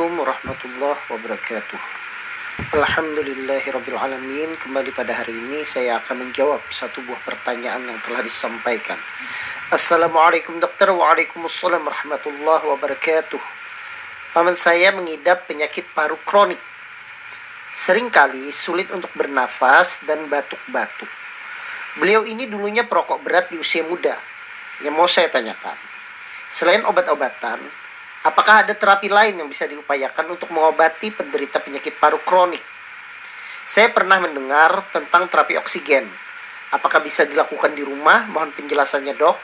Assalamualaikum warahmatullahi wabarakatuh. Alhamdulillahirrabbilalamin Kembali pada hari ini saya akan menjawab satu buah pertanyaan yang telah disampaikan. Assalamualaikum dokter. Waalaikumsalam warahmatullahi wabarakatuh. Paman saya mengidap penyakit paru kronik. Seringkali sulit untuk bernafas dan batuk-batuk. Beliau ini dulunya perokok berat di usia muda. Yang mau saya tanyakan Selain obat-obatan Apakah ada terapi lain yang bisa diupayakan untuk mengobati penderita penyakit paru kronik? Saya pernah mendengar tentang terapi oksigen. Apakah bisa dilakukan di rumah? Mohon penjelasannya, Dok.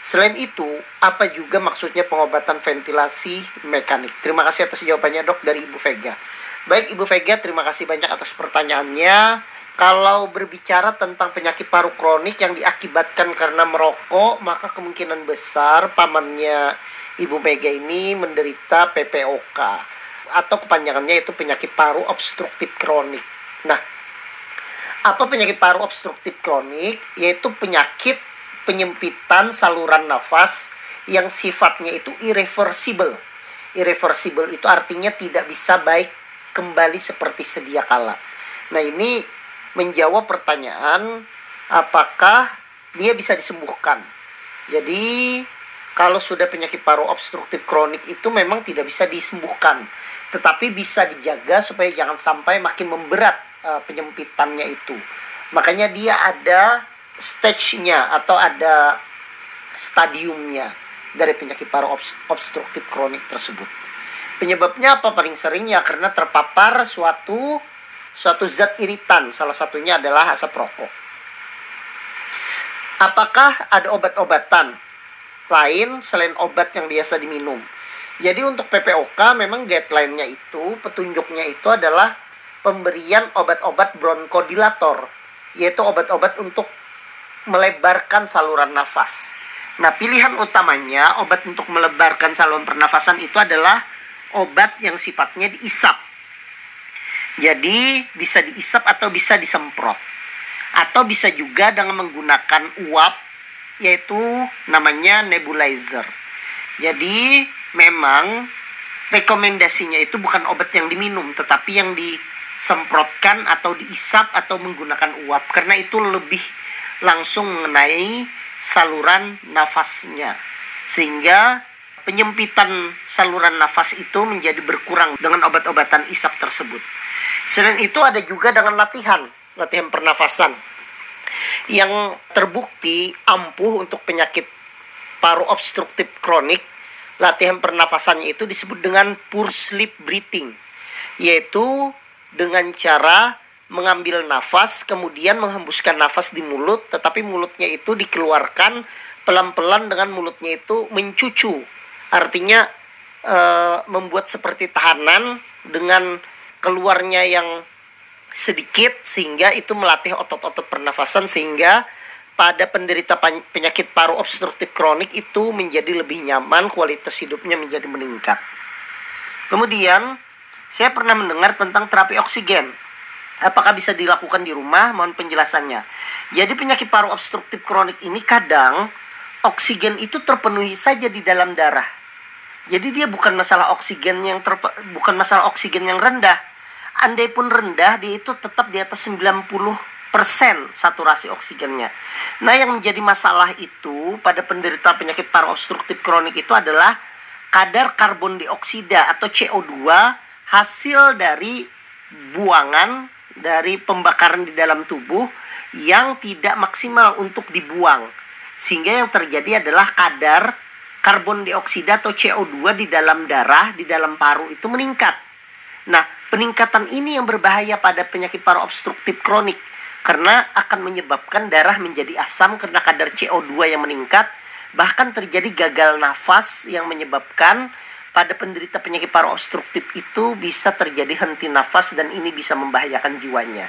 Selain itu, apa juga maksudnya pengobatan ventilasi mekanik? Terima kasih atas jawabannya, Dok, dari Ibu Vega. Baik, Ibu Vega, terima kasih banyak atas pertanyaannya. Kalau berbicara tentang penyakit paru kronik yang diakibatkan karena merokok, maka kemungkinan besar pamannya Ibu Mega ini menderita PPOK atau kepanjangannya itu penyakit paru obstruktif kronik. Nah, apa penyakit paru obstruktif kronik? Yaitu penyakit penyempitan saluran nafas yang sifatnya itu irreversible. Irreversible itu artinya tidak bisa baik kembali seperti sedia kala. Nah, ini menjawab pertanyaan apakah dia bisa disembuhkan. Jadi kalau sudah penyakit paru obstruktif kronik itu memang tidak bisa disembuhkan, tetapi bisa dijaga supaya jangan sampai makin memberat uh, penyempitannya itu. Makanya dia ada stage-nya atau ada stadiumnya dari penyakit paru obstruktif kronik tersebut. Penyebabnya apa paling sering ya karena terpapar suatu suatu zat iritan, salah satunya adalah asap rokok. Apakah ada obat-obatan lain selain obat yang biasa diminum. Jadi untuk PPOK memang guideline-nya itu, petunjuknya itu adalah pemberian obat-obat bronkodilator, yaitu obat-obat untuk melebarkan saluran nafas. Nah, pilihan utamanya obat untuk melebarkan saluran pernafasan itu adalah obat yang sifatnya diisap. Jadi, bisa diisap atau bisa disemprot. Atau bisa juga dengan menggunakan uap yaitu namanya nebulizer. Jadi memang rekomendasinya itu bukan obat yang diminum tetapi yang disemprotkan atau diisap atau menggunakan uap karena itu lebih langsung mengenai saluran nafasnya sehingga penyempitan saluran nafas itu menjadi berkurang dengan obat-obatan isap tersebut. Selain itu ada juga dengan latihan, latihan pernafasan yang terbukti ampuh untuk penyakit paru obstruktif kronik. Latihan pernafasannya itu disebut dengan pure sleep breathing yaitu dengan cara mengambil nafas kemudian menghembuskan nafas di mulut tetapi mulutnya itu dikeluarkan pelan-pelan dengan mulutnya itu mencucu. Artinya e, membuat seperti tahanan dengan keluarnya yang sedikit sehingga itu melatih otot-otot pernafasan sehingga pada penderita penyakit paru obstruktif kronik itu menjadi lebih nyaman, kualitas hidupnya menjadi meningkat. Kemudian, saya pernah mendengar tentang terapi oksigen. Apakah bisa dilakukan di rumah? Mohon penjelasannya. Jadi penyakit paru obstruktif kronik ini kadang oksigen itu terpenuhi saja di dalam darah. Jadi dia bukan masalah oksigen yang bukan masalah oksigen yang rendah, andai pun rendah dia itu tetap di atas 90 persen saturasi oksigennya. Nah yang menjadi masalah itu pada penderita penyakit paru obstruktif kronik itu adalah kadar karbon dioksida atau CO2 hasil dari buangan dari pembakaran di dalam tubuh yang tidak maksimal untuk dibuang. Sehingga yang terjadi adalah kadar karbon dioksida atau CO2 di dalam darah, di dalam paru itu meningkat. Nah, Peningkatan ini yang berbahaya pada penyakit paru obstruktif kronik karena akan menyebabkan darah menjadi asam karena kadar CO2 yang meningkat bahkan terjadi gagal nafas yang menyebabkan pada penderita penyakit paru obstruktif itu bisa terjadi henti nafas dan ini bisa membahayakan jiwanya.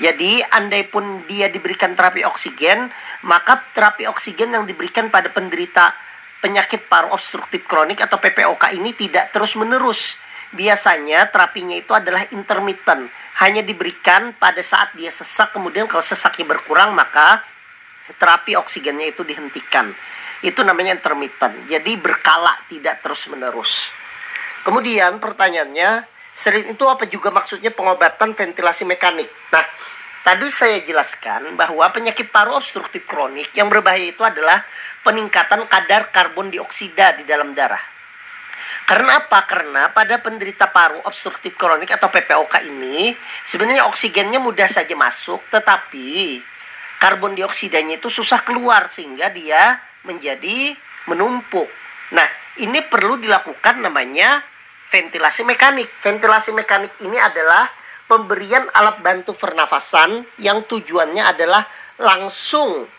Jadi, andai pun dia diberikan terapi oksigen, maka terapi oksigen yang diberikan pada penderita penyakit paru obstruktif kronik atau PPOK ini tidak terus-menerus biasanya terapinya itu adalah intermittent, hanya diberikan pada saat dia sesak, kemudian kalau sesaknya berkurang maka terapi oksigennya itu dihentikan. Itu namanya intermittent. Jadi berkala, tidak terus-menerus. Kemudian pertanyaannya, sering itu apa juga maksudnya pengobatan ventilasi mekanik? Nah, tadi saya jelaskan bahwa penyakit paru obstruktif kronik yang berbahaya itu adalah peningkatan kadar karbon dioksida di dalam darah. Karena apa? Karena pada penderita paru obstruktif kronik atau PPOK ini sebenarnya oksigennya mudah saja masuk, tetapi karbon dioksidanya itu susah keluar sehingga dia menjadi menumpuk. Nah, ini perlu dilakukan namanya ventilasi mekanik. Ventilasi mekanik ini adalah pemberian alat bantu pernafasan yang tujuannya adalah langsung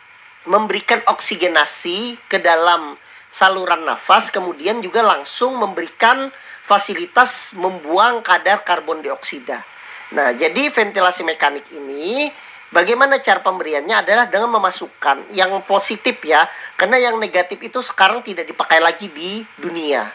memberikan oksigenasi ke dalam saluran nafas, kemudian juga langsung memberikan fasilitas membuang kadar karbon dioksida. Nah, jadi ventilasi mekanik ini Bagaimana cara pemberiannya adalah dengan memasukkan yang positif ya, karena yang negatif itu sekarang tidak dipakai lagi di dunia.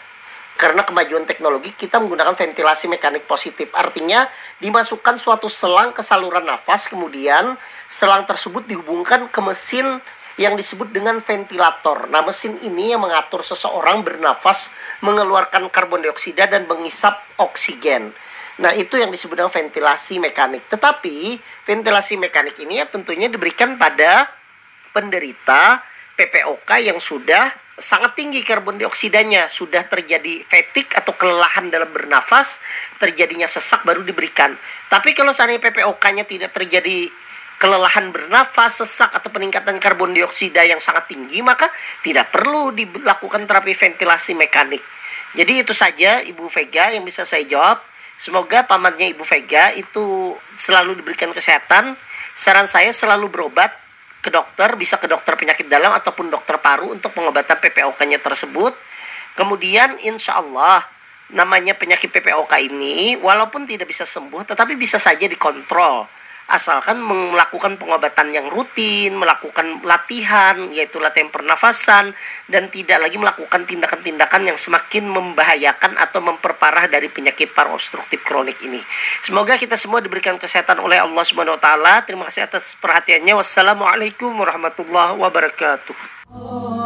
Karena kemajuan teknologi kita menggunakan ventilasi mekanik positif. Artinya dimasukkan suatu selang ke saluran nafas, kemudian selang tersebut dihubungkan ke mesin yang disebut dengan ventilator. Nah, mesin ini yang mengatur seseorang bernafas, mengeluarkan karbon dioksida dan mengisap oksigen. Nah, itu yang disebut dengan ventilasi mekanik. Tetapi ventilasi mekanik ini ya tentunya diberikan pada penderita PPOK yang sudah sangat tinggi karbon dioksidanya, sudah terjadi fatigue atau kelelahan dalam bernafas, terjadinya sesak baru diberikan. Tapi kalau seandainya PPOK-nya tidak terjadi kelelahan bernafas, sesak atau peningkatan karbon dioksida yang sangat tinggi, maka tidak perlu dilakukan terapi ventilasi mekanik. Jadi itu saja Ibu Vega yang bisa saya jawab. Semoga pamannya Ibu Vega itu selalu diberikan kesehatan. Saran saya selalu berobat ke dokter, bisa ke dokter penyakit dalam ataupun dokter paru untuk pengobatan PPOK-nya tersebut. Kemudian insya Allah namanya penyakit PPOK ini walaupun tidak bisa sembuh tetapi bisa saja dikontrol asalkan melakukan pengobatan yang rutin, melakukan latihan, yaitu latihan pernafasan, dan tidak lagi melakukan tindakan-tindakan yang semakin membahayakan atau memperparah dari penyakit paru obstruktif kronik ini. Semoga kita semua diberikan kesehatan oleh Allah Subhanahu wa taala. Terima kasih atas perhatiannya. Wassalamualaikum warahmatullahi wabarakatuh.